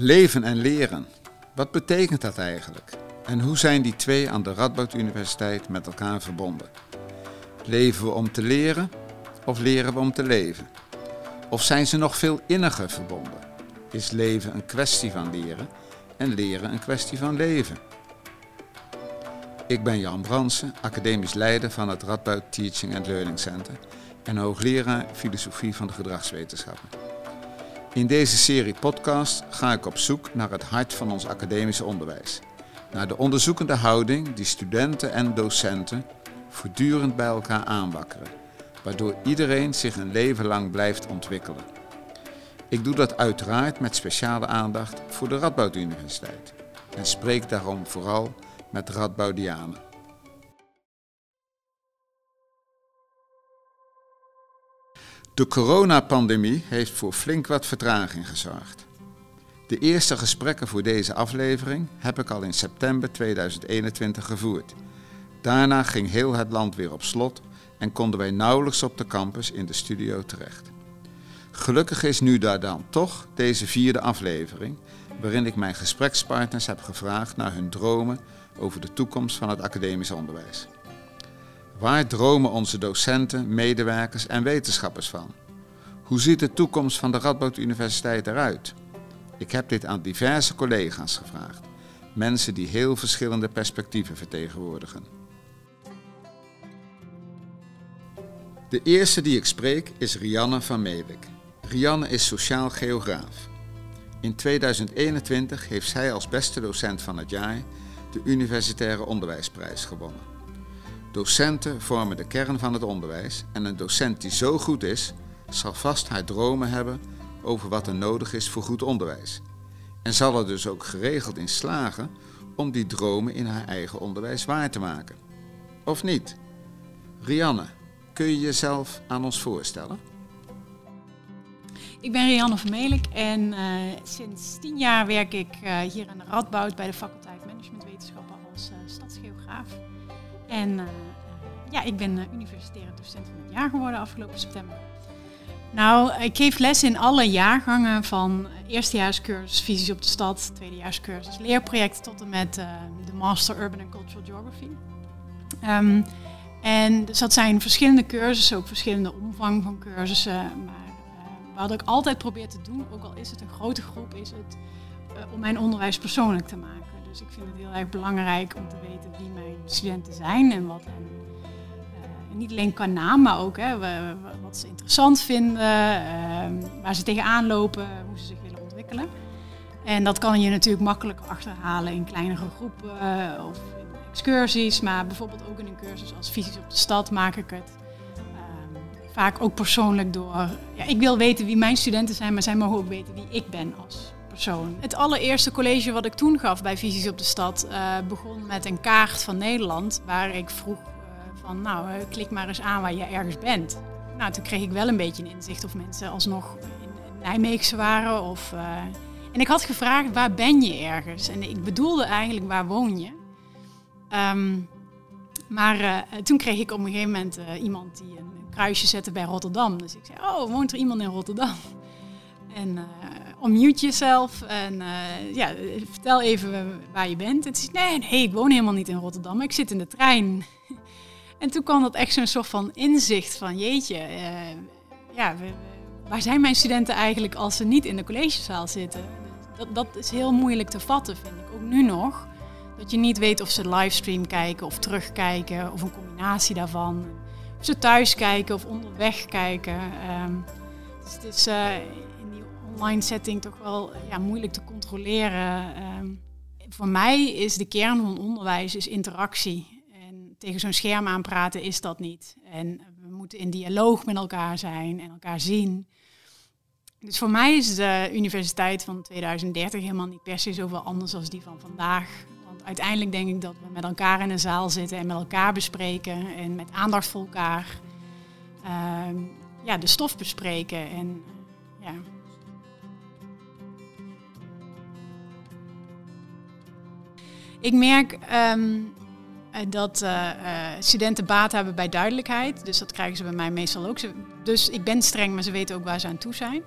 Leven en leren. Wat betekent dat eigenlijk? En hoe zijn die twee aan de Radboud Universiteit met elkaar verbonden? Leven we om te leren of leren we om te leven? Of zijn ze nog veel inniger verbonden? Is leven een kwestie van leren en leren een kwestie van leven? Ik ben Jan Bransen, academisch leider van het Radboud Teaching and Learning Center en hoogleraar filosofie van de gedragswetenschappen. In deze serie podcast ga ik op zoek naar het hart van ons academische onderwijs. Naar de onderzoekende houding die studenten en docenten voortdurend bij elkaar aanwakkeren, waardoor iedereen zich een leven lang blijft ontwikkelen. Ik doe dat uiteraard met speciale aandacht voor de Radboud Universiteit en spreek daarom vooral met Radboudianen. De coronapandemie heeft voor flink wat vertraging gezorgd. De eerste gesprekken voor deze aflevering heb ik al in september 2021 gevoerd. Daarna ging heel het land weer op slot en konden wij nauwelijks op de campus in de studio terecht. Gelukkig is nu daar dan toch deze vierde aflevering, waarin ik mijn gesprekspartners heb gevraagd naar hun dromen over de toekomst van het academisch onderwijs. Waar dromen onze docenten, medewerkers en wetenschappers van? Hoe ziet de toekomst van de Radboud Universiteit eruit? Ik heb dit aan diverse collega's gevraagd. Mensen die heel verschillende perspectieven vertegenwoordigen. De eerste die ik spreek is Rianne van Meelik. Rianne is sociaal geograaf. In 2021 heeft zij als beste docent van het jaar de Universitaire Onderwijsprijs gewonnen. Docenten vormen de kern van het onderwijs en een docent die zo goed is, zal vast haar dromen hebben over wat er nodig is voor goed onderwijs. En zal er dus ook geregeld in slagen om die dromen in haar eigen onderwijs waar te maken. Of niet? Rianne, kun je jezelf aan ons voorstellen? Ik ben Rianne Vermelik en uh, sinds tien jaar werk ik uh, hier aan de Radboud bij de faculteit En ja, ik ben universitaire docent van het jaar geworden afgelopen september. Nou, ik geef les in alle jaargangen van eerstejaarscursus Visies op de Stad, tweedejaarscursus Leerproject tot en met de Master Urban and Cultural Geography. Um, en dus dat zijn verschillende cursussen, ook verschillende omvang van cursussen. Maar wat ik altijd probeer te doen, ook al is het een grote groep, is het om mijn onderwijs persoonlijk te maken. Dus ik vind het heel erg belangrijk om te weten wie mijn studenten zijn en wat hen, uh, niet alleen qua naam, maar ook hè, wat ze interessant vinden, uh, waar ze tegenaan lopen, hoe ze zich willen ontwikkelen. En dat kan je natuurlijk makkelijk achterhalen in kleinere groepen of in excursies, maar bijvoorbeeld ook in een cursus als Visies op de Stad maak ik het vaak ook persoonlijk door. Ja, ik wil weten wie mijn studenten zijn, maar zij mogen ook weten wie ik ben als Het allereerste college wat ik toen gaf bij Visies op de Stad uh, begon met een kaart van Nederland, waar ik vroeg uh, van, nou, uh, klik maar eens aan waar je ergens bent. Nou, toen kreeg ik wel een beetje een inzicht of mensen alsnog in Nijmeegse waren of. en ik had gevraagd, waar ben je ergens? En ik bedoelde eigenlijk, waar woon je? Um, maar toen kreeg ik op een gegeven moment iemand die een kruisje zetten bij Rotterdam. Dus ik zei, oh, woont er iemand in Rotterdam? En unmute jezelf en uh, ja, vertel even waar je bent. En ze nee, ik woon helemaal niet in Rotterdam, ik zit in de trein. en toen kwam dat echt zo'n soort van inzicht van, jeetje, uh, ja, waar zijn mijn studenten eigenlijk als ze niet in de collegezaal zitten? Dat, dat is heel moeilijk te vatten, vind ik, ook nu nog. Dat je niet weet of ze livestream kijken of terugkijken of een combinatie daarvan ze thuis kijken of onderweg kijken. Um, dus het is die online setting toch wel ja, moeilijk te controleren. Um, voor mij is de kern van onderwijs is interactie. En tegen zo'n scherm aanpraten is dat niet. En we moeten in dialoog met elkaar zijn en elkaar zien. Dus voor mij is de universiteit van 2030 helemaal niet per se zoveel anders dan die van vandaag uiteindelijk denk ik dat we met elkaar in een zaal zitten en met elkaar bespreken en met aandacht voor elkaar uh, ja, de stof bespreken. En, ja. Ik merk um, dat uh, studenten baat hebben bij duidelijkheid. Dus dat krijgen ze bij mij meestal ook. Dus ik ben streng, maar ze weten ook waar ze aan toe zijn.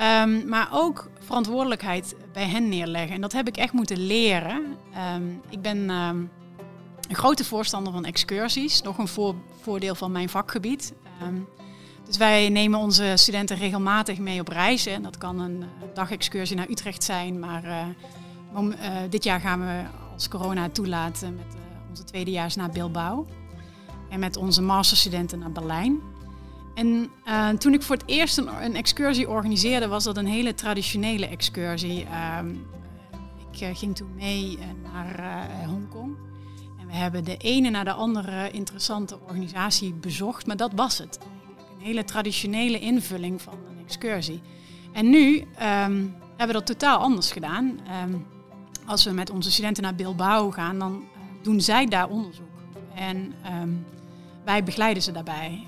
Um, maar ook verantwoordelijkheid bij hen neerleggen. En dat heb ik echt moeten leren. Ehm, ik ben ehm, een grote voorstander van excursies, nog een voordeel van mijn vakgebied. Ehm, dus wij nemen onze studenten regelmatig mee op reizen. En dat kan een dagexcursie naar Utrecht zijn, maar dit jaar gaan we als corona toelaten met onze tweedejaars naar Bilbao. En met onze masterstudenten naar Berlijn. En uh, toen ik voor het eerst een, excursie organiseerde, was dat een hele traditionele excursie. Uh, ik uh, ging toen mee eh, naar Hongkong. En we hebben de ene na de andere interessante organisatie bezocht, maar dat was het. Een hele traditionele invulling van een excursie. En nu um, hebben we dat totaal anders gedaan. Um, als we met onze studenten naar Bilbao gaan, dan doen zij daar onderzoek. En um, wij begeleiden ze daarbij.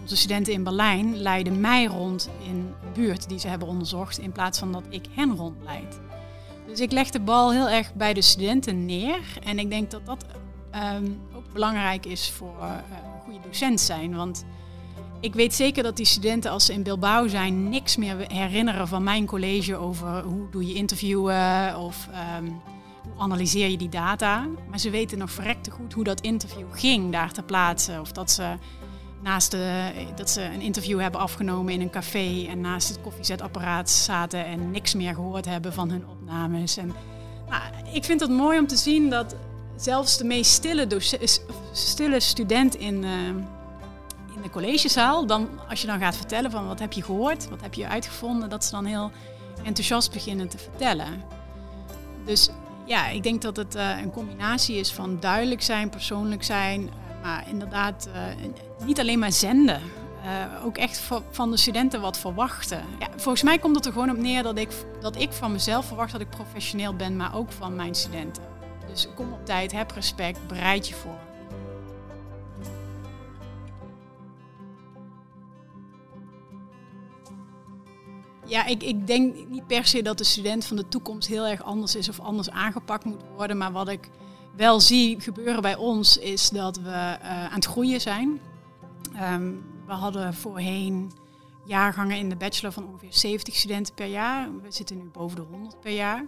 Onze studenten in Berlijn leiden mij rond in een buurt die ze hebben onderzocht, in plaats van dat ik hen rondleid. Dus ik leg de bal heel erg bij de studenten neer. En ik denk dat dat ehm, ook belangrijk is voor uh, een goede docent zijn. Want ik weet zeker dat die studenten, als ze in Bilbao zijn, niks meer herinneren van mijn college over hoe doe je interviewen of um, hoe analyseer je die data. Maar ze weten nog verrekte goed hoe dat interview ging daar ter plaatse. Of dat ze naast de, dat ze een interview hebben afgenomen in een café en naast het koffiezetapparaat zaten en niks meer gehoord hebben van hun opnames. En, nou, ik vind het mooi om te zien dat zelfs de meest stille, stille student in, uh, in de collegezaal, dan, als je dan gaat vertellen van wat heb je gehoord, wat heb je uitgevonden, dat ze dan heel enthousiast beginnen te vertellen. Dus ja, ik denk dat het uh, een combinatie is van duidelijk zijn, persoonlijk zijn, maar inderdaad uh, niet alleen maar zenden. Ook echt van de studenten wat verwachten. Ja, volgens mij komt het er gewoon op neer dat ik, dat ik van mezelf verwacht dat ik professioneel ben, maar ook van mijn studenten. Dus kom op tijd, heb respect, bereid je voor. Ja, ik, ik denk niet per se dat de student van de toekomst heel erg anders is of anders aangepakt moet worden. Maar wat ik wel zie gebeuren bij ons is dat we uh, aan het groeien zijn. Um, we hadden voorheen jaargangen in de bachelor van ongeveer 70 studenten per jaar. We zitten nu boven de 100 per jaar.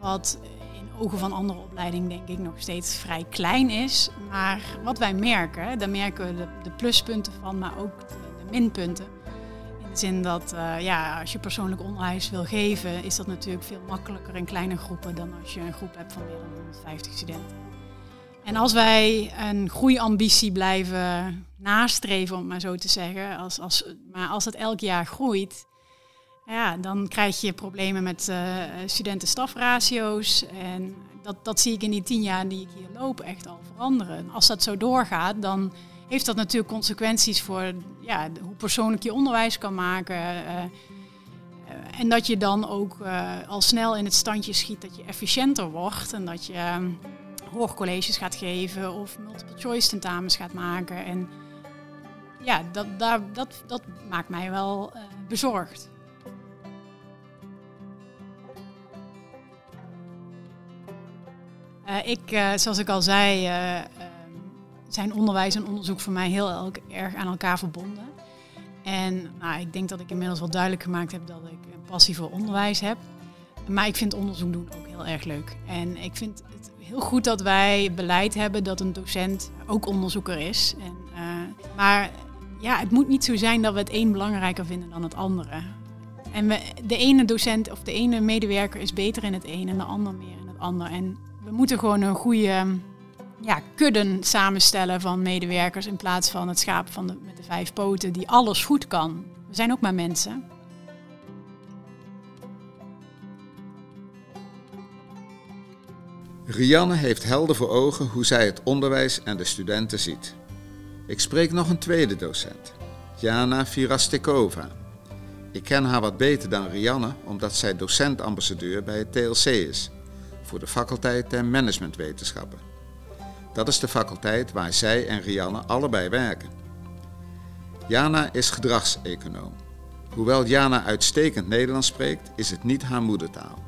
Wat in ogen van andere opleidingen denk ik nog steeds vrij klein is. Maar wat wij merken, daar merken we de, pluspunten van, maar ook de, minpunten. In zin dat uh, ja, als je persoonlijk onderwijs wil geven, is dat natuurlijk veel makkelijker in kleine groepen dan als je een groep hebt van meer dan 150 studenten. En als wij een groeiambitie blijven nastreven, om het maar zo te zeggen, als, als, maar als het elk jaar groeit, ja, dan krijg je problemen met uh, studenten-stafratio's. En dat, dat zie ik in die tien jaar die ik hier loop echt al veranderen. Als dat zo doorgaat, dan heeft dat natuurlijk consequenties voor ja, hoe persoonlijk je onderwijs kan maken. Uh, en dat je dan ook uh, al snel in het standje schiet dat je efficiënter wordt en dat je hoorcolleges gaat geven of multiple choice tentamens gaat maken. En ja, dat, daar, dat, dat maakt mij wel bezorgd. Ik, zoals ik al zei, zijn onderwijs en onderzoek voor mij heel erg aan elkaar verbonden. En nou, ik denk dat ik inmiddels wel duidelijk gemaakt heb dat ik een passie voor onderwijs heb. Maar ik vind onderzoek doen ook heel erg leuk. En ik vind het heel goed dat wij beleid hebben dat een docent ook onderzoeker is. En, uh, maar ja, het moet niet zo zijn dat we het een belangrijker vinden dan het andere. En de ene docent of de ene medewerker is beter in het een en de ander meer in het ander. En we moeten gewoon een goede ja, kudden samenstellen van medewerkers in plaats van het schaap van de, met de vijf poten die alles goed kan. We zijn ook maar mensen. Rianne heeft helder voor ogen hoe zij het onderwijs en de studenten ziet. Ik spreek nog een tweede docent, Jana Virastekova. Ik ken haar wat beter dan Rianne omdat zij docent-ambassadeur bij het TLC is, voor de faculteit der managementwetenschappen. Dat is de faculteit waar zij en Rianne allebei werken. Jana is gedragseconoom. Hoewel Jana uitstekend Nederlands spreekt, is het niet haar moedertaal.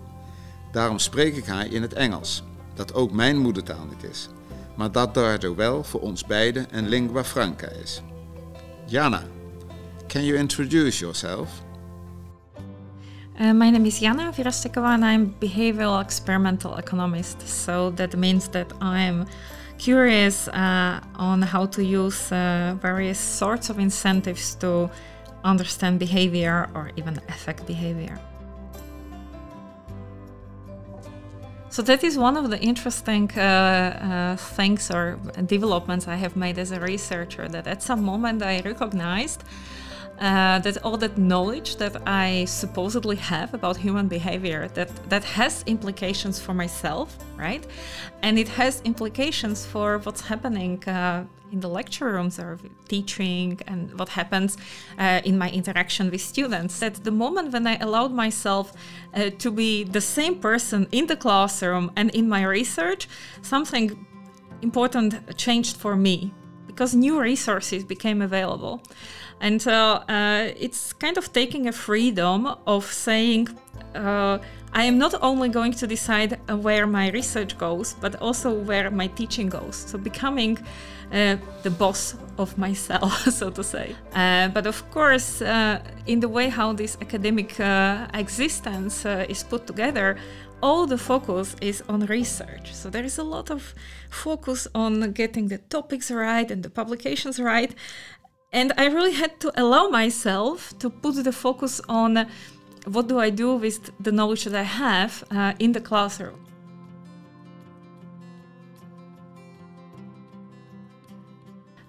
Daarom spreek ik haar in het Engels, dat ook mijn moedertaal niet is, maar dat daardoor wel voor ons beiden een lingua franca is. Jana, can you introduce yourself? Uh, my name is Jana Virastekova and I'm behavioral experimental economist. So that means that I'm curious uh, on how to use uh, various sorts of incentives to understand behavior or even affect behavior. So that is one of the interesting uh, uh, things or developments I have made as a researcher. That at some moment I recognized uh, that all that knowledge that I supposedly have about human behavior that that has implications for myself, right? And it has implications for what's happening uh, in the lecture rooms or teaching and what happens uh, in my interaction with students. At the moment when I allowed myself uh, to be the same person in the classroom and in my research, something important changed for me because new resources became available. And uh, uh, it's kind of taking a freedom of saying, uh, I am not only going to decide uh, where my research goes, but also where my teaching goes. So becoming uh, the boss of myself, so to say. Uh, but of course, in the way how this academic existence is put together, all the focus is on research. So there is a lot of focus on getting the topics right and the publications right. And I really had to allow myself to put the focus on what do I do with the knowledge that I have uh, in the classroom.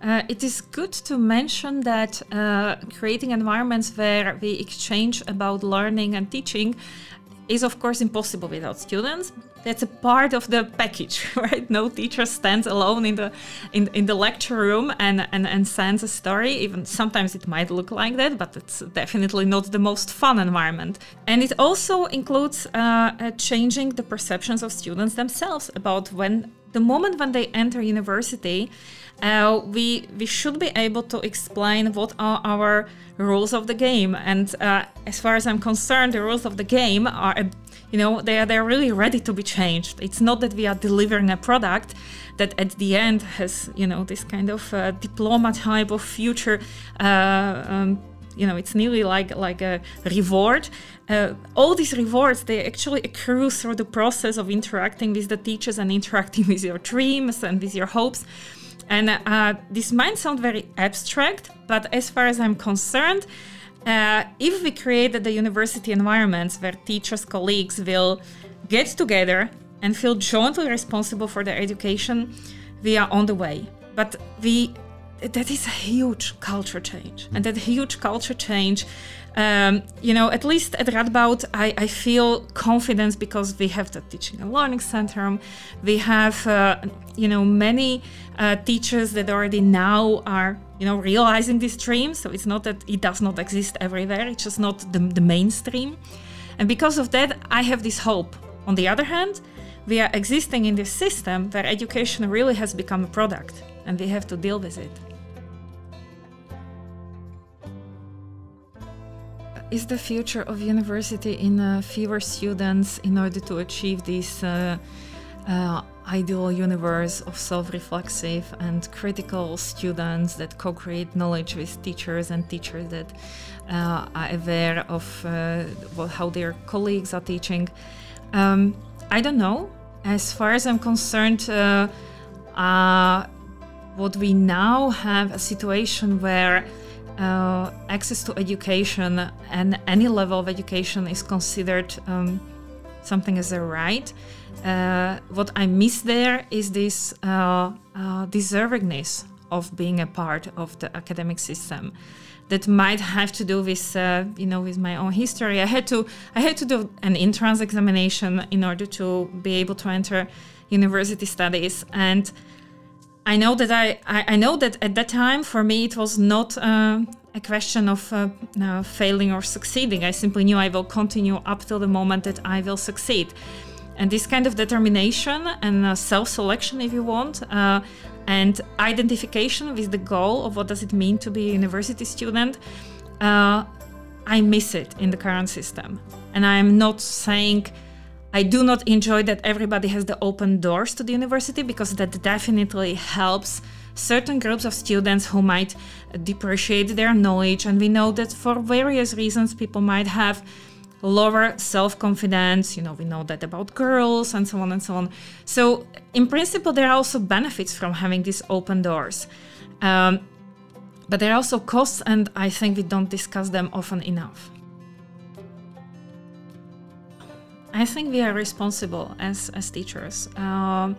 Uh, it is good to mention that uh, creating environments where we exchange about learning and teaching is of course impossible without students. That's a part of the package, right? No teacher stands alone in the in, in the lecture room and, and, and sends a story. Even sometimes it might look like that, but it's definitely not the most fun environment. And it also includes uh, uh, changing the perceptions of students themselves about when the moment when they enter university, uh, we we should be able to explain what are our rules of the game. And uh, as far as I'm concerned, the rules of the game are, you know, they are they're really ready to be changed. It's not that we are delivering a product that at the end has, you know, this kind of uh, diploma type of future. Uh, um, you know, it's nearly like like a reward. Uh, all these rewards they actually accrue through the process of interacting with the teachers and interacting with your dreams and with your hopes. And uh, this might sound very abstract, but as far as I'm concerned, uh, if we create the university environments where teachers, colleagues will get together and feel jointly responsible for their education, we are on the way. But we that is a huge culture change, and that huge culture change um, you know, at least at Radboud, I, I, feel confidence because we have the teaching and learning center. We have, uh, you know, many uh, teachers that already now are, you know, realizing this dream. So it's not that it does not exist everywhere. It's just not the, the mainstream. And because of that, I have this hope. On the other hand, we are existing in this system where education really has become a product, and we have to deal with it. Is the future of university in uh, fewer students in order to achieve this uh, uh, ideal universe of self-reflexive and critical students that co-create knowledge with teachers and teachers that uh, are aware of uh, what, how their colleagues are teaching. Um, i don't know. As far as i'm concerned uh, what we now have a situation where uh, access to education and any level of education is considered um, something as a right. Uh, what I miss there is this uh, uh deservingness of being a part of the academic system. That might have to do with, uh, you know, with my own history. I had to, I had to do an entrance examination in order to be able to enter university studies, and I know that I, I, I, know that at that time for me it was not uh, a question of uh, uh, failing or succeeding. I simply knew I will continue up till the moment that I will succeed. And this kind of determination and uh, self-selection, if you want, uh, and identification with the goal of what does it mean to be a university student, uh, I miss it in the current system. And I'm not saying I do not enjoy that everybody has the open doors to the university because that definitely helps certain groups of students who might depreciate their knowledge. And we know that for various reasons, people might have lower self-confidence. You know, we know that about girls and so on and so on. So, in principle, there are also benefits from having these open doors. Um, but there are also costs, and I think we don't discuss them often enough. I think we are responsible as, as teachers. Um,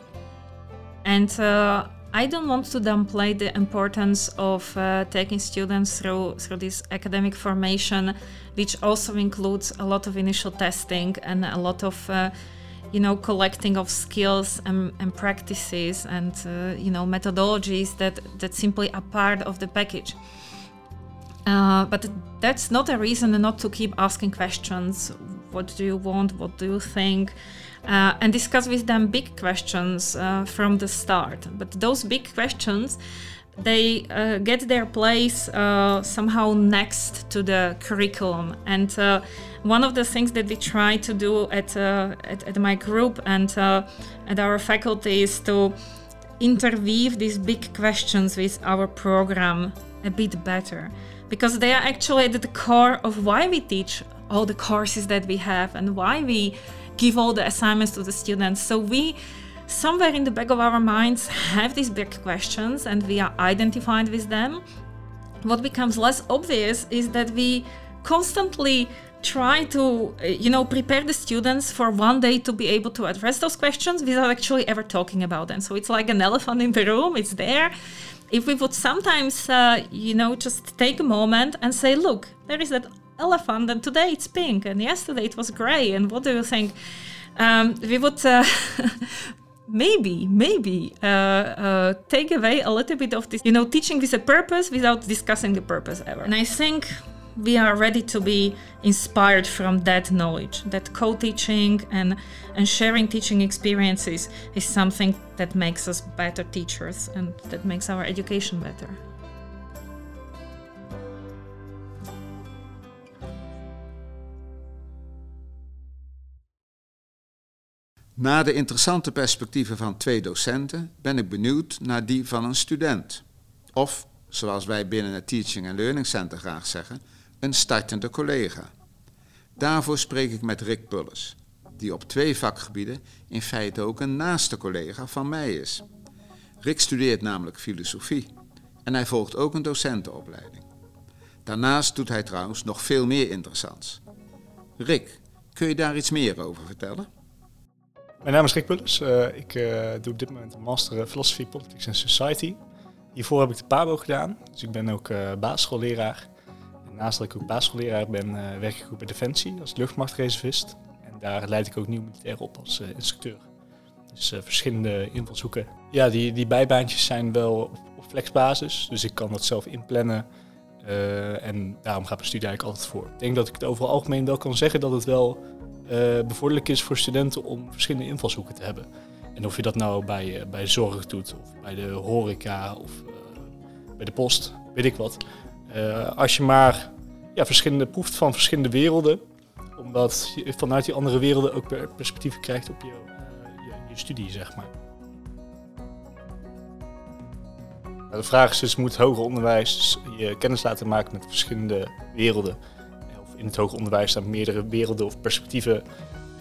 and uh, I don't want to downplay the importance of uh, taking students through through this academic formation, which also includes a lot of initial testing and a lot of uh, you know collecting of skills and, and practices and uh, you know methodologies that that simply are part of the package. Uh, but that's not a reason not to keep asking questions. What do you want? What do you think? uh, and discuss with them big questions uh, from the start. But those big questions, they uh, get their place uh, somehow next to the curriculum. And uh, one of the things that we try to do at, uh, at, at, my group and at our faculty is to interweave these big questions with our program a bit better because they are actually at the core of why we teach all the courses that we have and why we give all the assignments to the students. So we somewhere in the back of our minds have these big questions and we are identified with them. What becomes less obvious is that we constantly try to you know prepare the students for one day to be able to address those questions without actually ever talking about them so it's like an elephant in the room it's there if we would sometimes uh, you know just take a moment and say look there is that elephant, and today it's pink, and yesterday it was gray. And what do you think? Um, we would uh, maybe, maybe uh, uh, take away a little bit of this, you know, teaching with a purpose without discussing the purpose ever. And I think we are ready to be inspired from that knowledge that co-teaching and and sharing teaching experiences is something that makes us better teachers and that makes our education better Na de interessante perspectieven van twee docenten ben ik benieuwd naar die van een student. Of, zoals wij binnen het Teaching and Learning Center graag zeggen, een startende collega. Daarvoor spreek ik met Rick Pulles, die op twee vakgebieden in feite ook een naaste collega van mij is. Rick studeert namelijk filosofie en hij volgt ook een docentenopleiding. Daarnaast doet hij trouwens nog veel meer interessants. Rick, kun je daar iets meer over vertellen? Mijn naam is Rick Pullers. Uh, ik uh, doe op dit moment een master Philosophy, Politics and Society. Hiervoor heb ik de PABO gedaan, dus ik ben ook uh, basisschoolleraar. En naast dat ik ook basisschoolleraar ben, werk ik ook bij Defensie als luchtmachtreservist. En daar leid ik ook nieuw militair op als instructeur. Dus verschillende invalshoeken. Ja, die, die bijbaantjes zijn wel op, flexbasis, dus ik kan dat zelf inplannen. en daarom gaat mijn studie eigenlijk altijd voor. Ik denk dat ik het over het algemeen wel kan zeggen dat het wel bevorderlijk is voor studenten om verschillende invalshoeken te hebben. En of je dat nou bij, uh, bij zorg doet, of bij de horeca, of uh, bij de post, weet ik wat. als je maar ja, verschillende, proeft van verschillende werelden, omdat je vanuit die andere werelden ook perspectief krijgt op je, je, je, studie, zeg maar. De vraag is dus, moet hoger onderwijs je kennis laten maken met verschillende werelden? In het hoger onderwijs daar meerdere werelden of perspectieven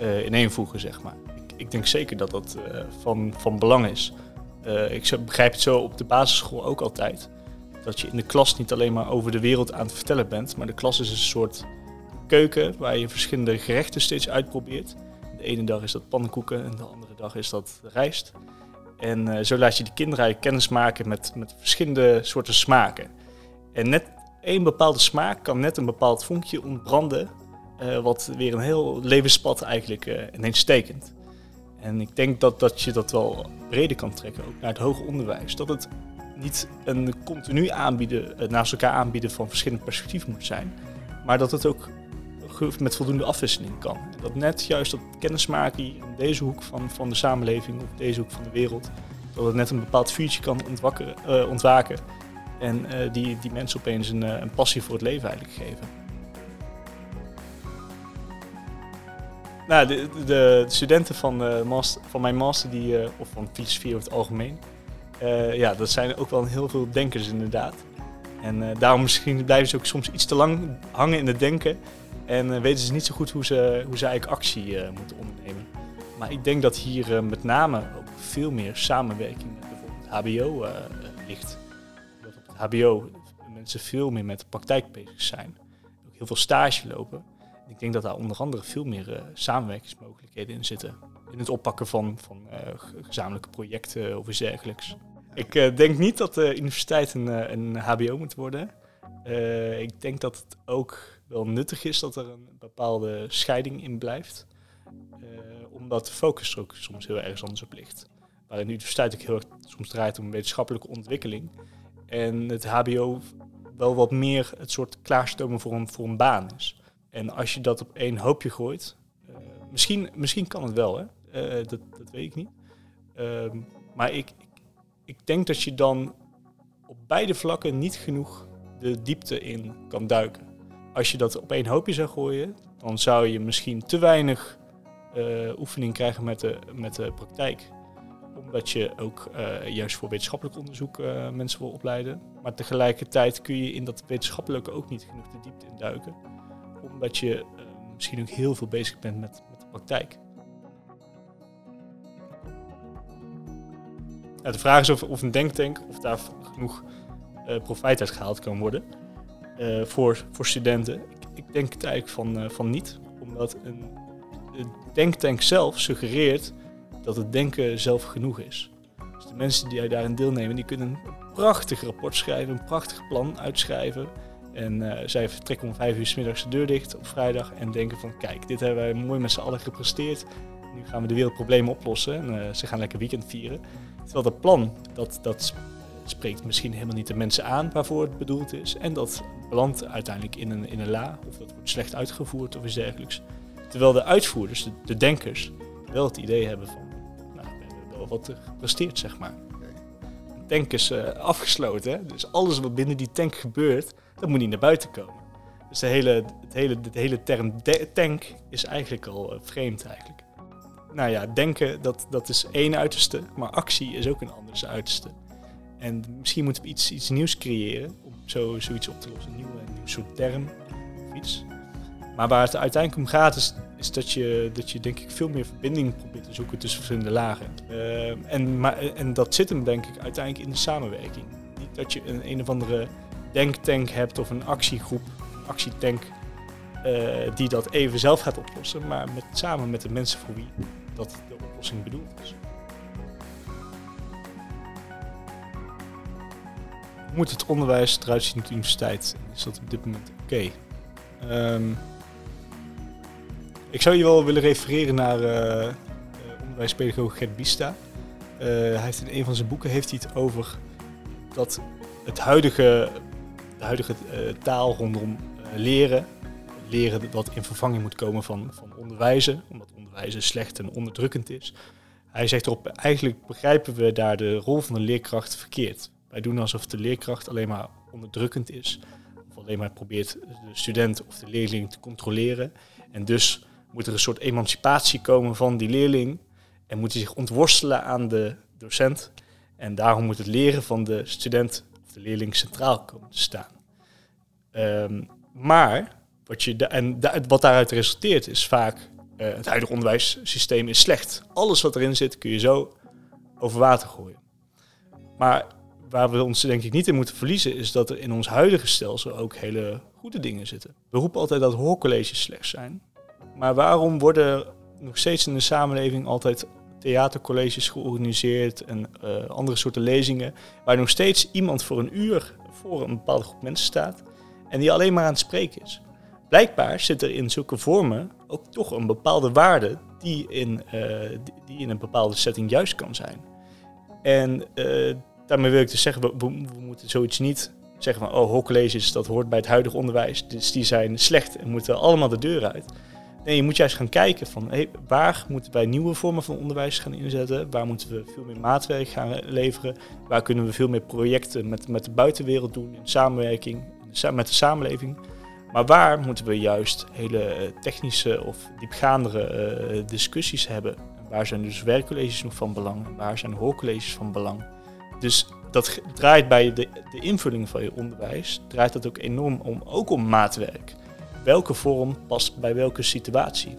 uh, ineenvoegen, zeg maar. Ik, ik, denk zeker dat dat uh, van, van belang is. Uh, ik begrijp het zo op de basisschool ook altijd. Dat je in de klas niet alleen maar over de wereld aan het vertellen bent, maar de klas is een soort keuken waar je verschillende gerechten steeds uitprobeert. De ene dag is dat pannenkoeken en de andere dag is dat rijst. En zo laat je de kinderen kennis maken met, met verschillende soorten smaken. En net één bepaalde smaak kan net een bepaald vonkje ontbranden, uh, wat weer een heel levenspad eigenlijk uh, ineens stekent. En ik denk dat, dat je dat wel breder kan trekken, ook naar het hoger onderwijs. Dat het niet een continu aanbieden, uh, naast elkaar aanbieden van verschillende perspectieven moet zijn, maar dat het ook met voldoende afwisseling kan. Dat net juist dat kennismaken in deze hoek van, van de samenleving of deze hoek van de wereld, dat het net een bepaald vuurtje kan ontwaken en uh, die, die mensen opeens een, uh, een passie voor het leven eigenlijk geven. Nou, de, de, de studenten van, master, van mijn master, die, of van filosofie over het algemeen, ja, dat zijn ook wel heel veel denkers inderdaad. En daarom misschien blijven ze ook soms iets te lang hangen in het denken. En weten ze niet zo goed hoe ze, hoe ze eigenlijk actie moeten ondernemen. Maar ik denk dat hier met name ook veel meer samenwerking met bijvoorbeeld HBO ligt. HBO mensen veel meer met de praktijk bezig zijn. Ook heel veel stage lopen. ik denk dat daar onder andere veel meer samenwerkingsmogelijkheden in zitten in het oppakken van, van uh, gezamenlijke projecten of iets dergelijks. Ik uh, denk niet dat de universiteit een, een HBO moet worden. ik denk dat het ook wel nuttig is dat er een bepaalde scheiding in blijft. omdat de focus er ook soms heel erg anders op ligt. Waarin de universiteit ook heel erg soms draait om wetenschappelijke ontwikkeling. En het HBO wel wat meer het soort klaarstomen voor een, voor een baan is. En als je dat op één hoopje gooit, misschien, misschien kan het wel, hè? Eh, dat, dat weet ik niet. Ehm, maar ik, ik, ik denk dat je dan op beide vlakken niet genoeg de diepte in kan duiken. Als je dat op één hoopje zou gooien, dan zou je misschien te weinig uh, oefening krijgen met de, met de praktijk. Omdat je ook uh, juist voor wetenschappelijk onderzoek uh, mensen wil opleiden. Maar tegelijkertijd kun je in dat wetenschappelijke ook niet genoeg de diepte in duiken. Omdat je misschien ook heel veel bezig bent met, met de praktijk. de vraag is of, of een denktank, of daar genoeg profijt uit gehaald kan worden voor, voor studenten. Ik, denk het eigenlijk van, van niet, omdat een, een, denktank zelf suggereert dat het denken zelf genoeg is. Dus de mensen die daarin deelnemen, die kunnen een prachtig rapport schrijven, een prachtig plan uitschrijven. En zij vertrekken om vijf uur s middags de deur dicht op vrijdag en denken van kijk, dit hebben wij mooi met z'n allen gepresteerd. Nu gaan we de wereldproblemen oplossen en ze gaan lekker weekend vieren. Terwijl dat plan, dat, dat spreekt misschien helemaal niet de mensen aan waarvoor het bedoeld is. En dat belandt uiteindelijk in een, in een la, of dat wordt slecht uitgevoerd of iets dergelijks. Terwijl de uitvoerders, de, de denkers, wel het idee hebben van, wat gepresteerd, zeg maar. De tank is uh, afgesloten, hè? dus alles wat binnen die tank gebeurt, dat moet niet naar buiten komen. Dus de hele, het hele, de hele term tank is eigenlijk al uh, vreemd eigenlijk nou ja, denken dat, dat is één uiterste, maar actie is ook een ander uiterste. En misschien moeten we iets, iets nieuws creëren om zo, zoiets op te lossen. Een nieuwe, een nieuw soort term of iets. Maar waar het uiteindelijk om gaat is, is dat, je, dat je denk ik veel meer verbinding probeert te zoeken tussen verschillende lagen. Uh, en, maar, en dat zit hem denk ik uiteindelijk in de samenwerking. Niet dat je een, een of andere denktank hebt of een actiegroep, actietank, uh, die dat even zelf gaat oplossen, maar met, samen met de mensen voor wie dat de oplossing bedoeld is. Hoe moet het onderwijs eruit zien op de universiteit? Is dat op dit moment oké? Ehm, ik zou je wel willen refereren naar uh, onderwijspedagoog Gert Bista. Uh, hij heeft in een van zijn boeken heeft hij het over dat het huidige, de huidige taal rondom leren, leren dat in vervanging moet komen van, van onderwijzen, omdat wijze slecht en onderdrukkend is. Hij zegt erop, eigenlijk begrijpen we daar de rol van de leerkracht verkeerd. Wij doen alsof de leerkracht alleen maar onderdrukkend is, of alleen maar probeert de student of de leerling te controleren. En dus moet er een soort emancipatie komen van die leerling en moet hij zich ontworstelen aan de docent. En daarom moet het leren van de student of de leerling centraal komen te staan. Um, maar wat, je en wat daaruit resulteert is vaak uh, het huidige onderwijssysteem is slecht. Alles wat erin zit kun je zo over water gooien. Maar waar we ons denk ik niet in moeten verliezen, is dat er in ons huidige stelsel ook hele goede dingen zitten. We roepen altijd dat hoorcolleges slecht zijn. Maar waarom worden nog steeds in de samenleving altijd theatercolleges georganiseerd en uh, andere soorten lezingen, waar nog steeds iemand voor een uur voor een bepaalde groep mensen staat en die alleen maar aan het spreken is? Blijkbaar zit er in zulke vormen ook toch een bepaalde waarde die in, uh, die in een bepaalde setting juist kan zijn. En uh, daarmee wil ik dus zeggen, we, we, moeten zoiets niet zeggen van, oh, hoorcolleges, dat hoort bij het huidige onderwijs, dus die zijn slecht en moeten allemaal de deur uit. Nee, je moet juist gaan kijken van, waar moeten wij nieuwe vormen van onderwijs gaan inzetten? Waar moeten we veel meer maatwerk gaan leveren? Waar kunnen we veel meer projecten met, met de buitenwereld doen in samenwerking met de samenleving? Maar waar moeten we juist hele eh, technische of diepgaandere uh, discussies hebben? Waar zijn dus werkcolleges nog van belang? Waar zijn hoorcolleges van belang? Dus dat draait bij de, de invulling van je onderwijs, draait dat ook enorm om, ook om maatwerk. Welke vorm past bij welke situatie.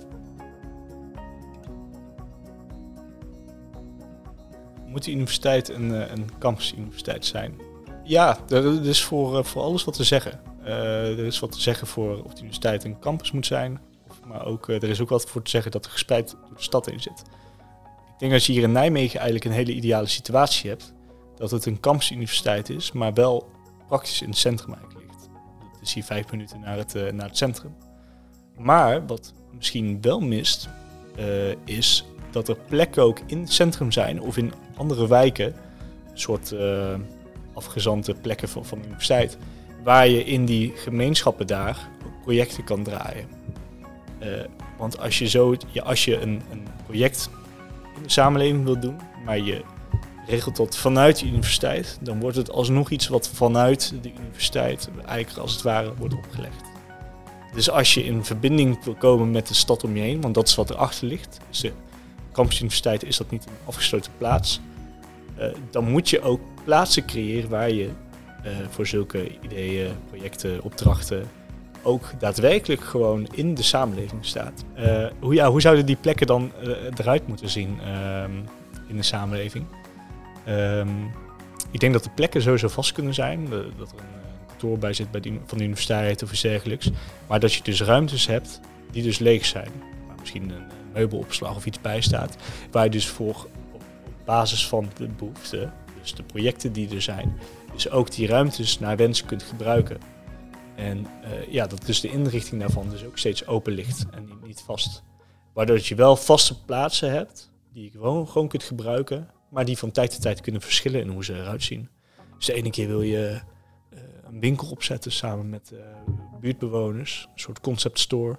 Moet de universiteit een, uh, een campusuniversiteit zijn? Ja, er is voor, uh, voor alles wat te zeggen. er is wat te zeggen voor of de universiteit een campus moet zijn. Maar ook, er is ook wat voor te zeggen dat er gespreid door de stad in zit. Ik denk dat je hier in Nijmegen eigenlijk een hele ideale situatie hebt. Dat het een campusuniversiteit is, maar wel praktisch in het centrum eigenlijk is vijf minuten naar het, uh, naar het centrum. Maar wat misschien wel mist, uh, is dat er plekken ook in het centrum zijn of in andere wijken, een soort uh, afgezante plekken van, van de universiteit, waar je in die gemeenschappen daar projecten kan draaien. want als je, zo, ja, als je een, een project in de samenleving wil doen, maar je regelt dat vanuit de universiteit, dan wordt het alsnog iets wat vanuit de universiteit eigenlijk als het ware wordt opgelegd. Dus als je in verbinding wil komen met de stad om je heen, want dat is wat erachter ligt, dus de campusuniversiteit is dat niet een afgesloten plaats, uh, dan moet je ook plaatsen creëren waar je uh, voor zulke ideeën, projecten, opdrachten ook daadwerkelijk gewoon in de samenleving staat. Uh, hoe, ja, hoe zouden die plekken dan eruit moeten zien ehm, in de samenleving? Um, ik denk dat de plekken sowieso vast kunnen zijn. Dat er een eh, kantoor bij zit bij van de universiteit of iets dergelijks. Maar dat je dus ruimtes hebt die dus leeg zijn. Waar misschien een meubelopslag of iets bij staat. Waar je dus voor op basis van de behoeften, dus de projecten die er zijn, dus ook die ruimtes naar wens kunt gebruiken. En uh, ja, dat dus de inrichting daarvan dus ook steeds open ligt en niet, niet vast. Waardoor je wel vaste plaatsen hebt die je gewoon, gewoon kunt gebruiken maar die van tijd tot tijd kunnen verschillen in hoe ze eruit zien. Dus de ene keer wil je uh, een winkel opzetten samen met uh, buurtbewoners, een soort concept store.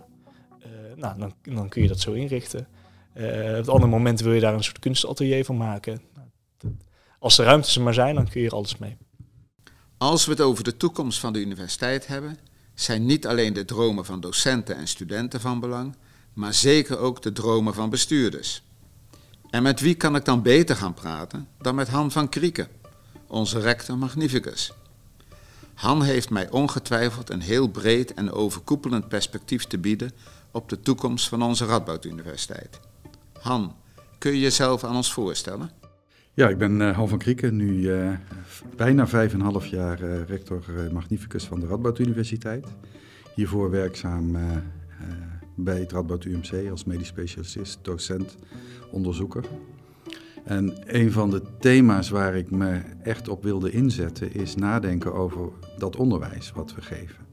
Uh, nou, dan, dan, kun je dat zo inrichten. op het andere moment wil je daar een soort kunstatelier van maken. Nou, als de ruimtes er maar zijn, dan kun je er alles mee. Als we het over de toekomst van de universiteit hebben, zijn niet alleen de dromen van docenten en studenten van belang, maar zeker ook de dromen van bestuurders. En met wie kan ik dan beter gaan praten dan met Han van Krieken, onze rector magnificus? Han heeft mij ongetwijfeld een heel breed en overkoepelend perspectief te bieden op de toekomst van onze Radboud Universiteit. Han, kun je jezelf aan ons voorstellen? Ja, ik ben uh, Han van Krieken, nu uh, bijna vijf en half jaar uh, rector magnificus van de Radboud Universiteit. Hiervoor werkzaam bij het Radboud UMC als medisch specialist, docent, onderzoeker. En een van de thema's waar ik me echt op wilde inzetten is nadenken over dat onderwijs wat we geven.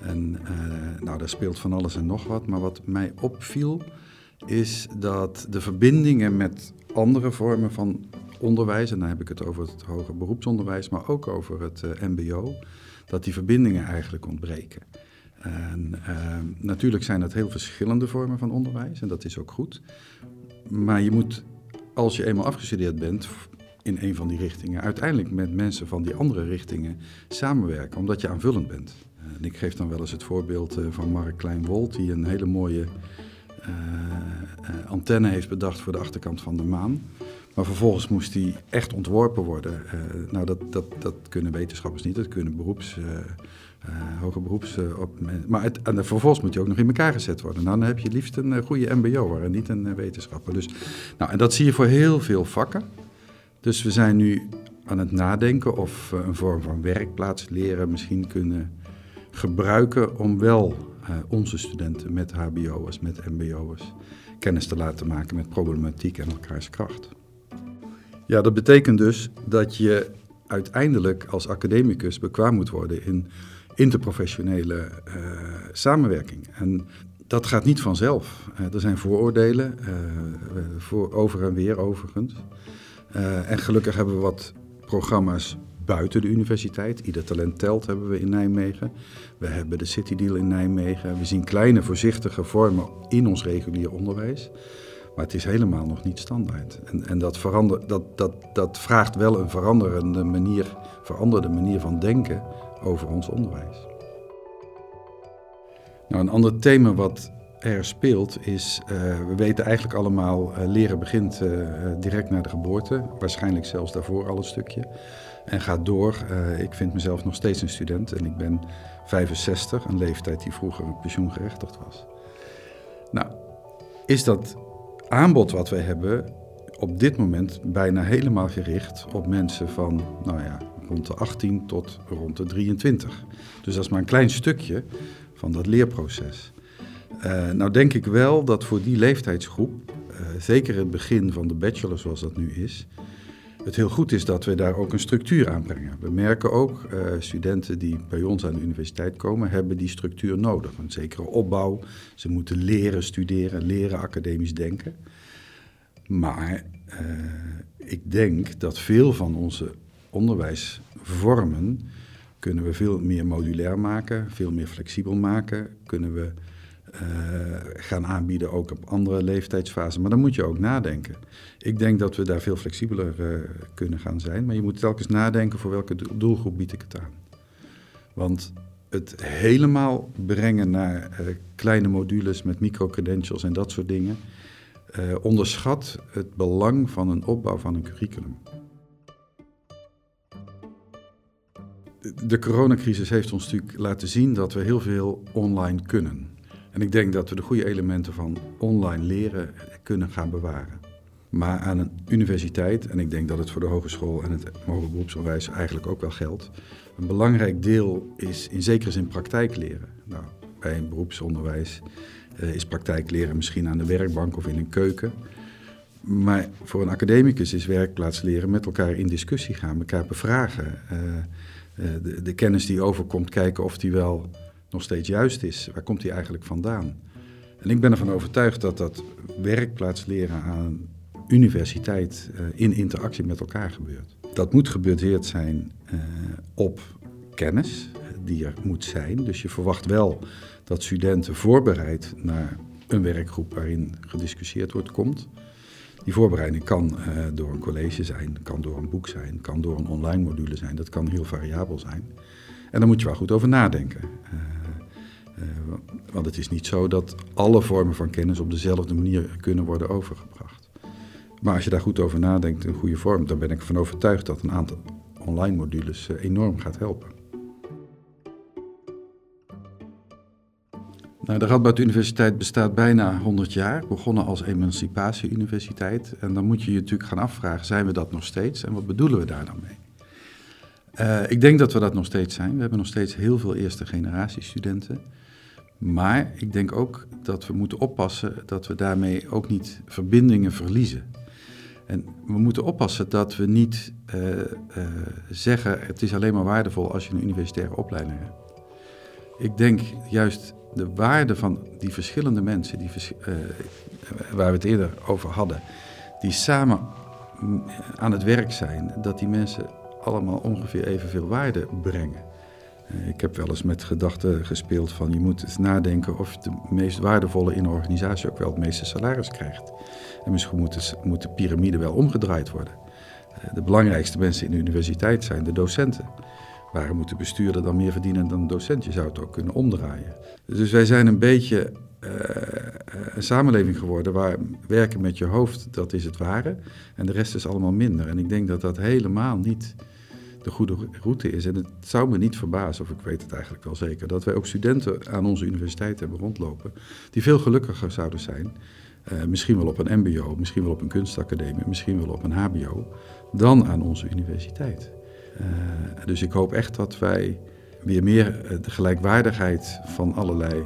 En uh, nou, daar speelt van alles en nog wat, maar wat mij opviel is dat de verbindingen met andere vormen van onderwijs, en dan heb ik het over het hoger beroepsonderwijs, maar ook over het uh, MBO, dat die verbindingen eigenlijk ontbreken. En uh, natuurlijk zijn het heel verschillende vormen van onderwijs en dat is ook goed. Maar je moet, als je eenmaal afgestudeerd bent in een van die richtingen, uiteindelijk met mensen van die andere richtingen samenwerken, omdat je aanvullend bent. En ik geef dan wel eens het voorbeeld eh, van Mark Klein-Wolt, die een hele mooie uh, uh, antenne heeft bedacht voor de achterkant van de maan. Maar vervolgens moest die echt ontworpen worden. Nou, dat, dat, dat kunnen wetenschappers niet, dat kunnen beroeps, hoger beroeps. Uh, op, maar het, en vervolgens moet je ook nog in elkaar gezet worden. Nou, dan heb je liefst een uh, goede MBO en niet een wetenschapper. Dus, nou, en dat zie je voor heel veel vakken. Dus we zijn nu aan het nadenken of we een vorm van werkplaats leren misschien kunnen gebruiken om wel onze studenten met HBO'ers, met MBO'ers kennis te laten maken met problematiek en elkaars kracht. Ja, dat betekent dus dat je uiteindelijk als academicus bekwaam moet worden in interprofessionele uh, samenwerking. En dat gaat niet vanzelf. Uh, er zijn vooroordelen, uh, voor over en weer overigens. en gelukkig hebben we wat programma's buiten de universiteit. Ieder talent telt hebben we in Nijmegen. We hebben de City Deal in Nijmegen. We zien kleine voorzichtige vormen in ons regulier onderwijs. Maar het is helemaal nog niet standaard. En, en dat, verander, dat, dat, dat vraagt wel een veranderende manier, veranderde manier van denken over ons onderwijs. Nou, een ander thema wat er speelt is, uh, we weten eigenlijk allemaal, uh, leren begint uh, direct na de geboorte, waarschijnlijk zelfs daarvoor al een stukje. en gaat door. Ik vind mezelf nog steeds een student en ik ben 65, een leeftijd die vroeger pensioengerechtigd was. Nou, is dat aanbod wat wij hebben op dit moment bijna helemaal gericht op mensen van, nou ja, rond de 18 tot rond de 23. Dus dat is maar een klein stukje van dat leerproces. Uh, nou denk ik wel dat voor die leeftijdsgroep, uh, zeker het begin van de bachelor zoals dat nu is, het heel goed is dat we daar ook een structuur aan brengen. We merken ook, uh, studenten die bij ons aan de universiteit komen, hebben die structuur nodig. Een zekere opbouw. Ze moeten leren studeren, leren academisch denken. Maar ik denk dat veel van onze onderwijsvormen kunnen we veel meer modulair maken, veel meer flexibel maken. Kunnen we uh, gaan aanbieden ook op andere leeftijdsfasen. Maar dan moet je ook nadenken. Ik denk dat we daar veel flexibeler uh, kunnen gaan zijn. Maar je moet telkens nadenken voor welke doelgroep bied ik het aan. Want het helemaal brengen naar uh, kleine modules met microcredentials en dat soort dingen... onderschat het belang van een opbouw van een curriculum. De coronacrisis heeft ons natuurlijk laten zien dat we heel veel online kunnen. En ik denk dat we de goede elementen van online leren kunnen gaan bewaren. Maar aan een universiteit, en ik denk dat het voor de hogeschool en het mogelijk beroepsonderwijs eigenlijk ook wel geldt, een belangrijk deel is in zekere zin praktijk leren. Nou, bij een beroepsonderwijs uh, is praktijkleren misschien aan de werkbank of in een keuken. Maar voor een academicus is werkplaatsleren met elkaar in discussie gaan, elkaar bevragen. Uh, de, de, kennis die overkomt, kijken of die wel nog steeds juist is. Waar komt die eigenlijk vandaan? En ik ben ervan overtuigd dat dat werkplaatsleren aan universiteit uh, in interactie met elkaar gebeurt. Dat moet gebaseerd zijn uh, op kennis die er moet zijn. Dus je verwacht wel dat studenten voorbereid naar een werkgroep waarin gediscussieerd wordt komt. Die voorbereiding kan uh, door een college zijn, kan door een boek zijn, kan door een online module zijn. Dat kan heel variabel zijn. En daar moet je wel goed over nadenken. Uh, uh, want het is niet zo dat alle vormen van kennis op dezelfde manier kunnen worden overgebracht. Maar als je daar goed over nadenkt een goede vorm, dan ben ik ervan overtuigd dat een aantal online modules enorm gaat helpen. Nou, de Radboud Universiteit bestaat bijna 100 jaar, begonnen als emancipatieuniversiteit. En dan moet je je natuurlijk gaan afvragen, zijn we dat nog steeds en wat bedoelen we daar dan mee? Uh, ik denk dat we dat nog steeds zijn. We hebben nog steeds heel veel eerste generatie studenten. Maar ik denk ook dat we moeten oppassen dat we daarmee ook niet verbindingen verliezen. En we moeten oppassen dat we niet uh, uh, zeggen: het is alleen maar waardevol als je een universitaire opleiding hebt. Ik denk juist de waarde van die verschillende mensen, die uh, waar we het eerder over hadden, die samen aan het werk zijn, dat die mensen allemaal ongeveer evenveel waarde brengen. Uh, ik heb wel eens met gedachten gespeeld van je moet eens nadenken of de meest waardevolle in een organisatie ook wel het meeste salaris krijgt. En misschien moet, de piramide wel omgedraaid worden. Uh, de belangrijkste mensen in de universiteit zijn de docenten. Waarom moet de bestuurder dan meer verdienen dan een docent? Je zou het ook kunnen omdraaien. Dus wij zijn een beetje uh, een samenleving geworden waar werken met je hoofd, dat is het ware. En de rest is allemaal minder. En ik denk dat dat helemaal niet de goede route is. En het zou me niet verbazen, of ik weet het eigenlijk wel zeker, dat wij ook studenten aan onze universiteit hebben rondlopen die veel gelukkiger zouden zijn. Uh, misschien wel op een MBO, misschien wel op een kunstacademie, misschien wel op een HBO, dan aan onze universiteit. Uh, dus ik hoop echt dat wij weer meer de gelijkwaardigheid van allerlei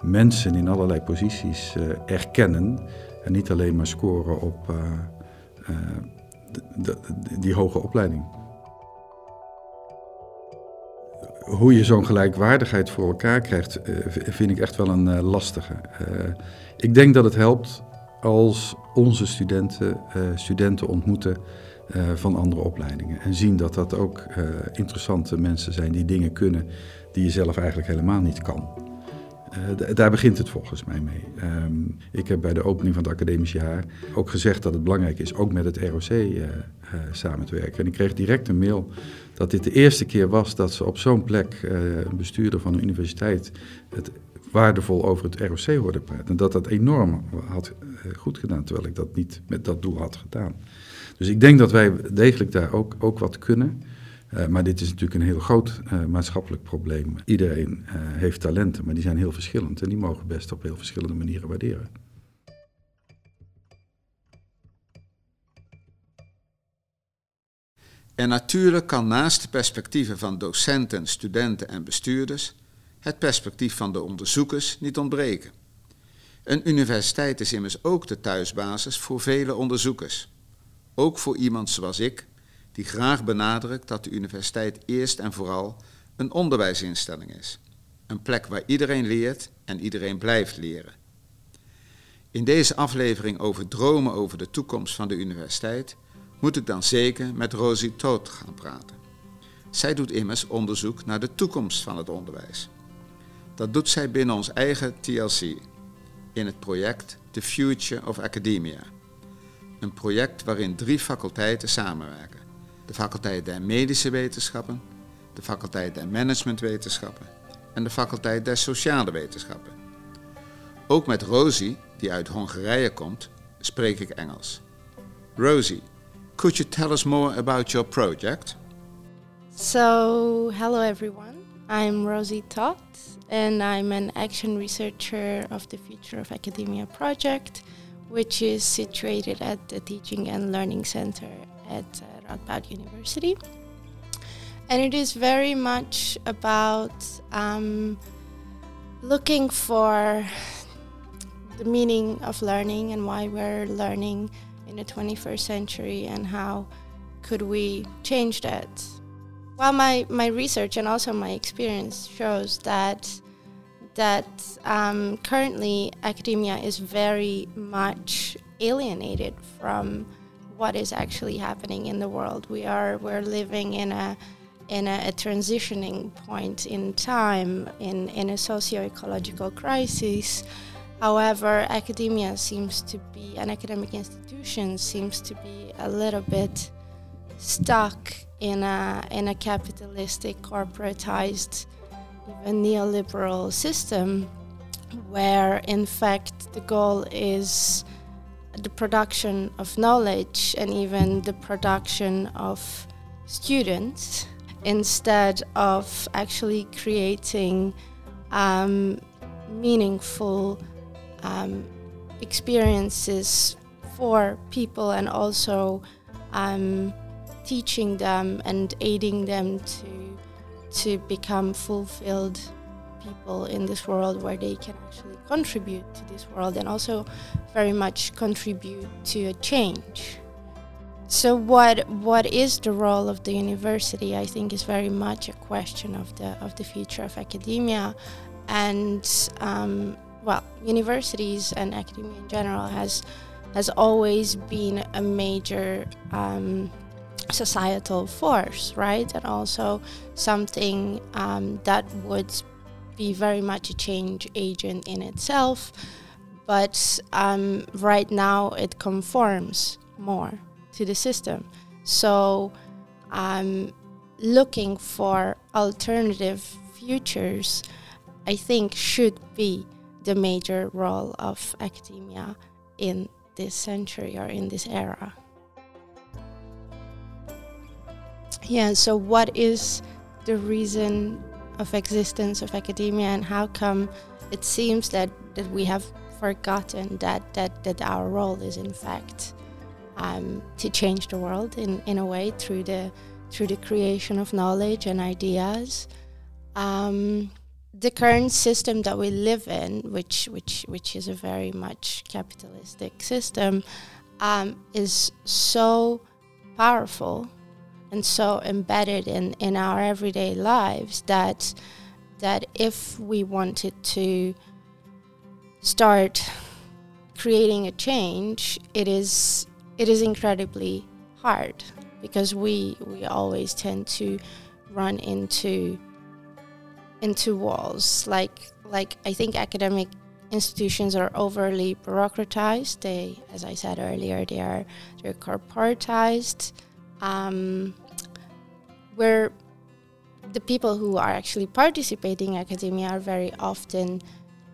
mensen in allerlei posities uh, erkennen. En niet alleen maar scoren op die hoge opleiding. Hoe je zo'n gelijkwaardigheid voor elkaar krijgt, vind ik echt wel een lastige. ik denk dat het helpt als onze studenten studenten ontmoeten uh, van andere opleidingen. En zien dat dat ook uh, interessante mensen zijn die dingen kunnen die je zelf eigenlijk helemaal niet kan. Uh, daar begint het volgens mij mee. Um, ik heb bij de opening van het academisch jaar ook gezegd dat het belangrijk is ook met het ROC samen te werken. En ik kreeg direct een mail dat dit de eerste keer was dat ze op zo'n plek, een bestuurder van een universiteit, het waardevol over het ROC hoorde praten. En dat dat enorm had goed gedaan, terwijl ik dat niet met dat doel had gedaan. Dus ik denk dat wij degelijk daar ook, ook wat kunnen. Uh, maar dit is natuurlijk een heel groot uh, maatschappelijk probleem. Iedereen heeft talenten, maar die zijn heel verschillend en die mogen best op heel verschillende manieren waarderen. En natuurlijk kan naast de perspectieven van docenten, studenten en bestuurders het perspectief van de onderzoekers niet ontbreken. Een universiteit is immers ook de thuisbasis voor vele onderzoekers. Ook voor iemand zoals ik, die graag benadrukt dat de universiteit eerst en vooral een onderwijsinstelling is. Een plek waar iedereen leert en iedereen blijft leren. In deze aflevering over dromen over de toekomst van de universiteit moet ik dan zeker met Rosie Toot gaan praten. Zij doet immers onderzoek naar de toekomst van het onderwijs. Dat doet zij binnen ons eigen TLC, in het project The Future of Academia. Een project waarin drie faculteiten samenwerken de faculteit der medische wetenschappen, de faculteit der managementwetenschappen en de faculteit der sociale wetenschappen. Ook met Rosie, die uit Hongarije komt, spreek ik Engels. Rosie, could you tell us more about your project? So, hello everyone. I'm Rosie Toth, and I'm an action researcher of the Future of Academia project, which is situated at the Teaching and Learning Center at uh, Radboud University. And it is very much about um, looking for the meaning of learning and why we're learning in the 21st century and how could we change that. Well, my, my research and also my experience shows that that um, currently academia is very much alienated from what is actually happening in the world. We are we're living in a in a, a transitioning point in time in in a socio-ecological crisis. However, academia seems to be an academic institution seems to be a little bit stuck in a in a capitalistic corporatized even neoliberal system where in fact the goal is the production of knowledge and even the production of students instead of actually creating um, meaningful um, experiences for people and also um, teaching them and aiding them to to become fulfilled people in this world where they can actually contribute to this world and also very much contribute to a change. So what what is the role of the university? I think is very much a question of the of the future of academia, and um, well, universities and academia in general has has always been a major um, societal force, right? And also something um, that would be very much a change agent in itself, but um, right now it conforms more to the system. So, um, looking for alternative futures, I think, should be the major role of academia in this century or in this era. Yeah, so what is the reason of existence of academia and how come it seems that, that we have forgotten that, that, that our role is in fact um, to change the world in, in a way through the through the creation of knowledge and ideas. Um, the current system that we live in, which which which is a very much capitalistic system, um, is so powerful and so embedded in, in our everyday lives that that if we wanted to start creating a change, it is it is incredibly hard because we we always tend to run into into walls. Like like I think academic institutions are overly bureaucratized. They, as I said earlier, they are they're corporatized. Um, where the people who are actually participating in academia are very often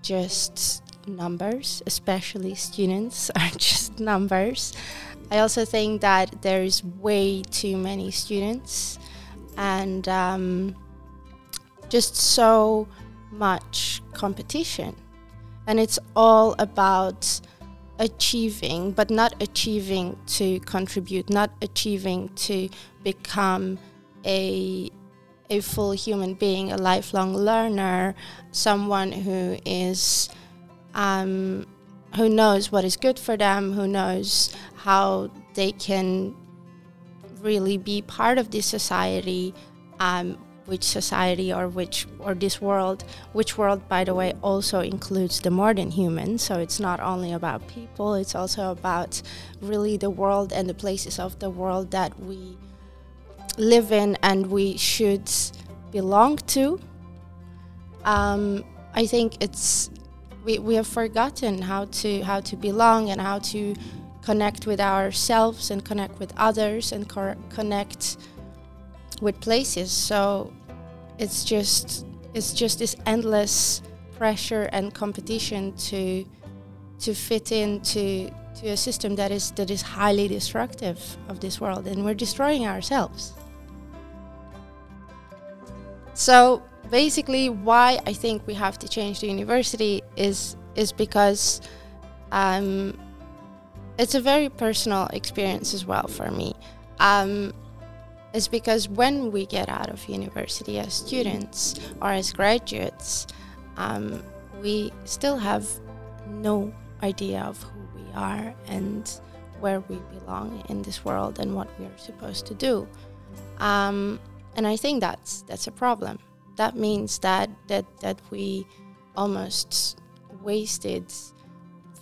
just numbers, especially students are just numbers. I also think that there is way too many students and um, just so much competition. And it's all about achieving, but not achieving to contribute, not achieving to become a a full human being, a lifelong learner, someone who is um, who knows what is good for them, who knows how they can really be part of this society, um, which society or which or this world, which world, by the way, also includes the modern human. So it's not only about people; it's also about really the world and the places of the world that we live in and we should belong to. Um, I think it's we, we have forgotten how to how to belong and how to connect with ourselves and connect with others and cor- connect with places. So it's just it's just this endless pressure and competition to to fit into to a system that is that is highly destructive of this world and we're destroying ourselves. So basically, why I think we have to change the university is is because um, it's a very personal experience as well for me. Um, is because when we get out of university as students or as graduates, um, we still have no idea of who we are and where we belong in this world and what we are supposed to do. Um, and I think that's that's a problem. That means that that that we almost wasted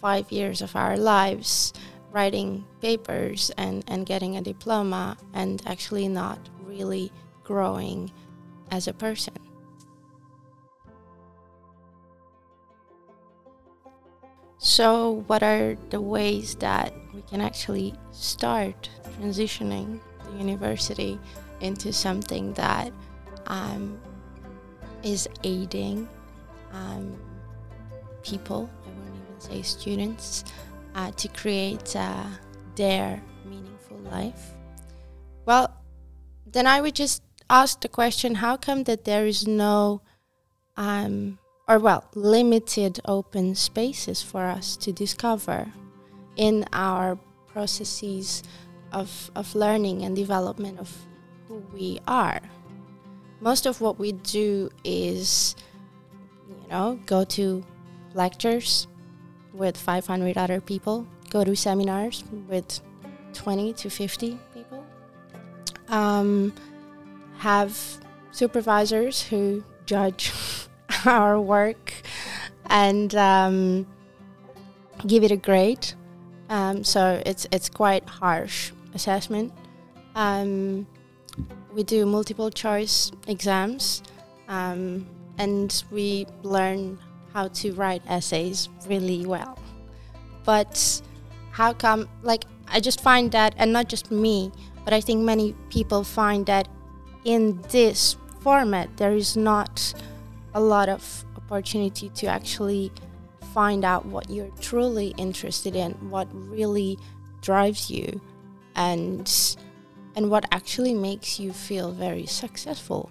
five years of our lives writing papers and, and getting a diploma and actually not really growing as a person. So, what are the ways that we can actually start transitioning the university into something that um, is aiding um, people, I won't even say students, uh, to create uh, their meaningful life? Well, then I would just ask the question how come that there is no, um, or well, limited open spaces for us to discover in our processes of, of learning and development of who we are? Most of what we do is, you know, go to lectures, with 500 other people, go to seminars with 20 to 50 people, um, have supervisors who judge our work and um, give it a grade. Um, so it's it's quite harsh assessment. Um, we do multiple choice exams, um, and we learn how to write essays really well. But how come, like, I just find that, and not just me, but I think many people find that in this format, there is not a lot of opportunity to actually find out what you're truly interested in, what really drives you, and and what actually makes you feel very successful.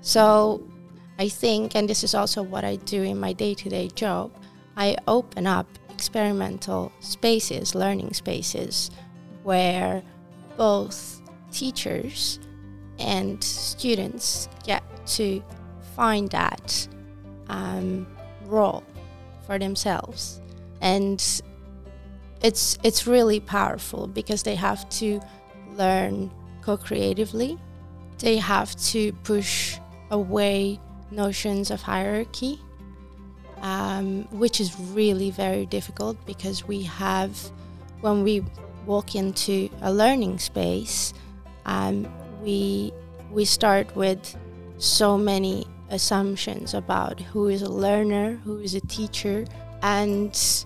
So I think, and this is also what I do in my day to day job, I open up experimental spaces, learning spaces, where both teachers and students get to find that um, role for themselves. And it's, it's really powerful because they have to learn co creatively, they have to push away notions of hierarchy, um, which is really very difficult because we have, when we walk into a learning space, um, we we start with so many assumptions about who is a learner, who is a teacher, and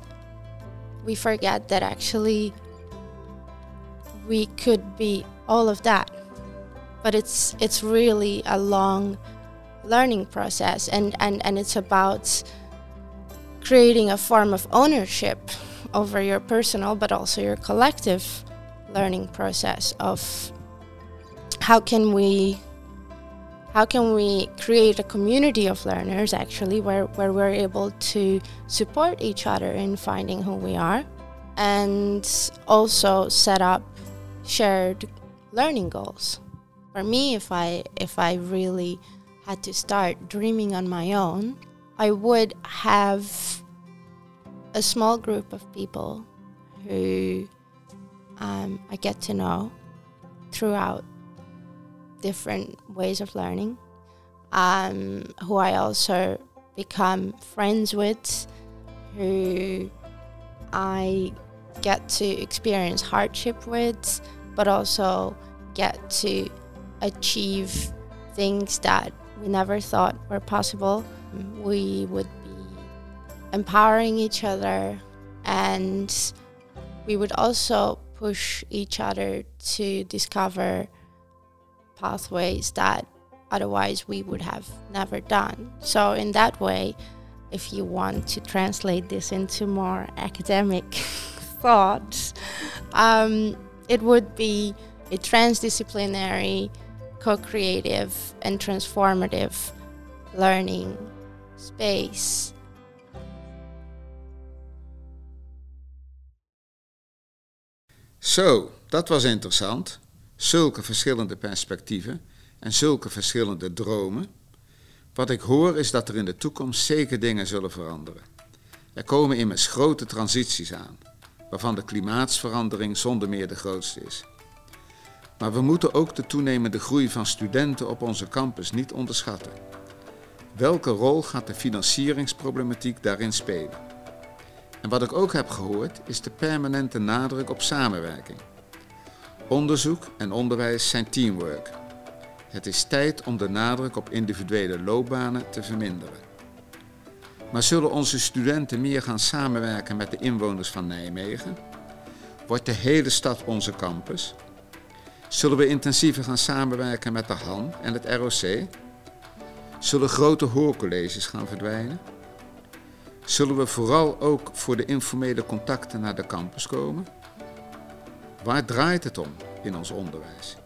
we forget that actually we could be all of that. But it's it's really a long learning process and, and, and it's about creating a form of ownership over your personal but also your collective learning process of how can we how can we create a community of learners actually where, where we're able to support each other in finding who we are and also set up shared learning goals. For me if i if i really had to start dreaming on my own i would have a small group of people who um, i get to know throughout different ways of learning, um, who I also become friends with, who I get to experience hardship with, but also get to achieve things that we never thought were possible. We would be empowering each other and we would also push each other to discover pathways that otherwise we would have never done. So, in that way, if you want to translate this into more academic thoughts, um, it would be a transdisciplinary, co creative, and transformative learning space. Zo, dat was interessant. zulke verschillende perspectieven en zulke verschillende dromen. Wat ik hoor is dat er in de toekomst zeker dingen zullen veranderen. Er komen immers grote transities aan, waarvan de klimaatsverandering zonder meer de grootste is. Maar we moeten ook de toenemende groei van studenten op onze campus niet onderschatten. Welke rol gaat de financieringsproblematiek daarin spelen? En wat ik ook heb gehoord is de permanente nadruk op samenwerking. Onderzoek en onderwijs zijn teamwork. Het is tijd om de nadruk op individuele loopbanen te verminderen. Maar zullen onze studenten meer gaan samenwerken met de inwoners van Nijmegen? Wordt de hele stad onze campus? Zullen we intensiever gaan samenwerken met de HAN en het ROC? Zullen grote hoorcolleges gaan verdwijnen? Zullen we vooral ook voor de informele contacten naar de campus komen? Waar draait het om in ons onderwijs?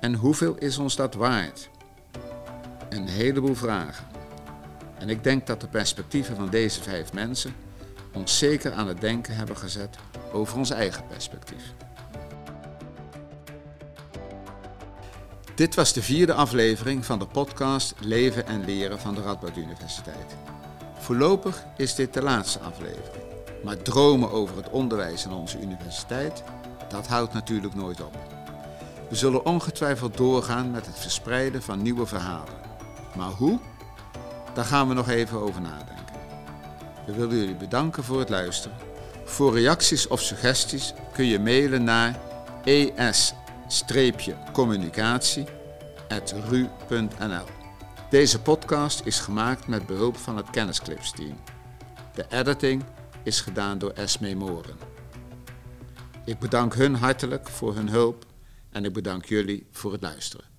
En hoeveel is ons dat waard? Een heleboel vragen. En ik denk dat de perspectieven van deze vijf mensen ons zeker aan het denken hebben gezet over ons eigen perspectief. Dit was de vierde aflevering van de podcast Leven en Leren van de Radboud Universiteit. Voorlopig is dit de laatste aflevering. Maar dromen over het onderwijs in onze universiteit dat houdt natuurlijk nooit op. We zullen ongetwijfeld doorgaan met het verspreiden van nieuwe verhalen. Maar hoe? Daar gaan we nog even over nadenken. We willen jullie bedanken voor het luisteren. Voor reacties of suggesties kun je mailen naar es-communicatie.ru.nl Deze podcast is gemaakt met behulp van het Kennisclips team. De editing is gedaan door Esme Moren. Ik bedank hun hartelijk voor hun hulp en ik bedank jullie voor het luisteren.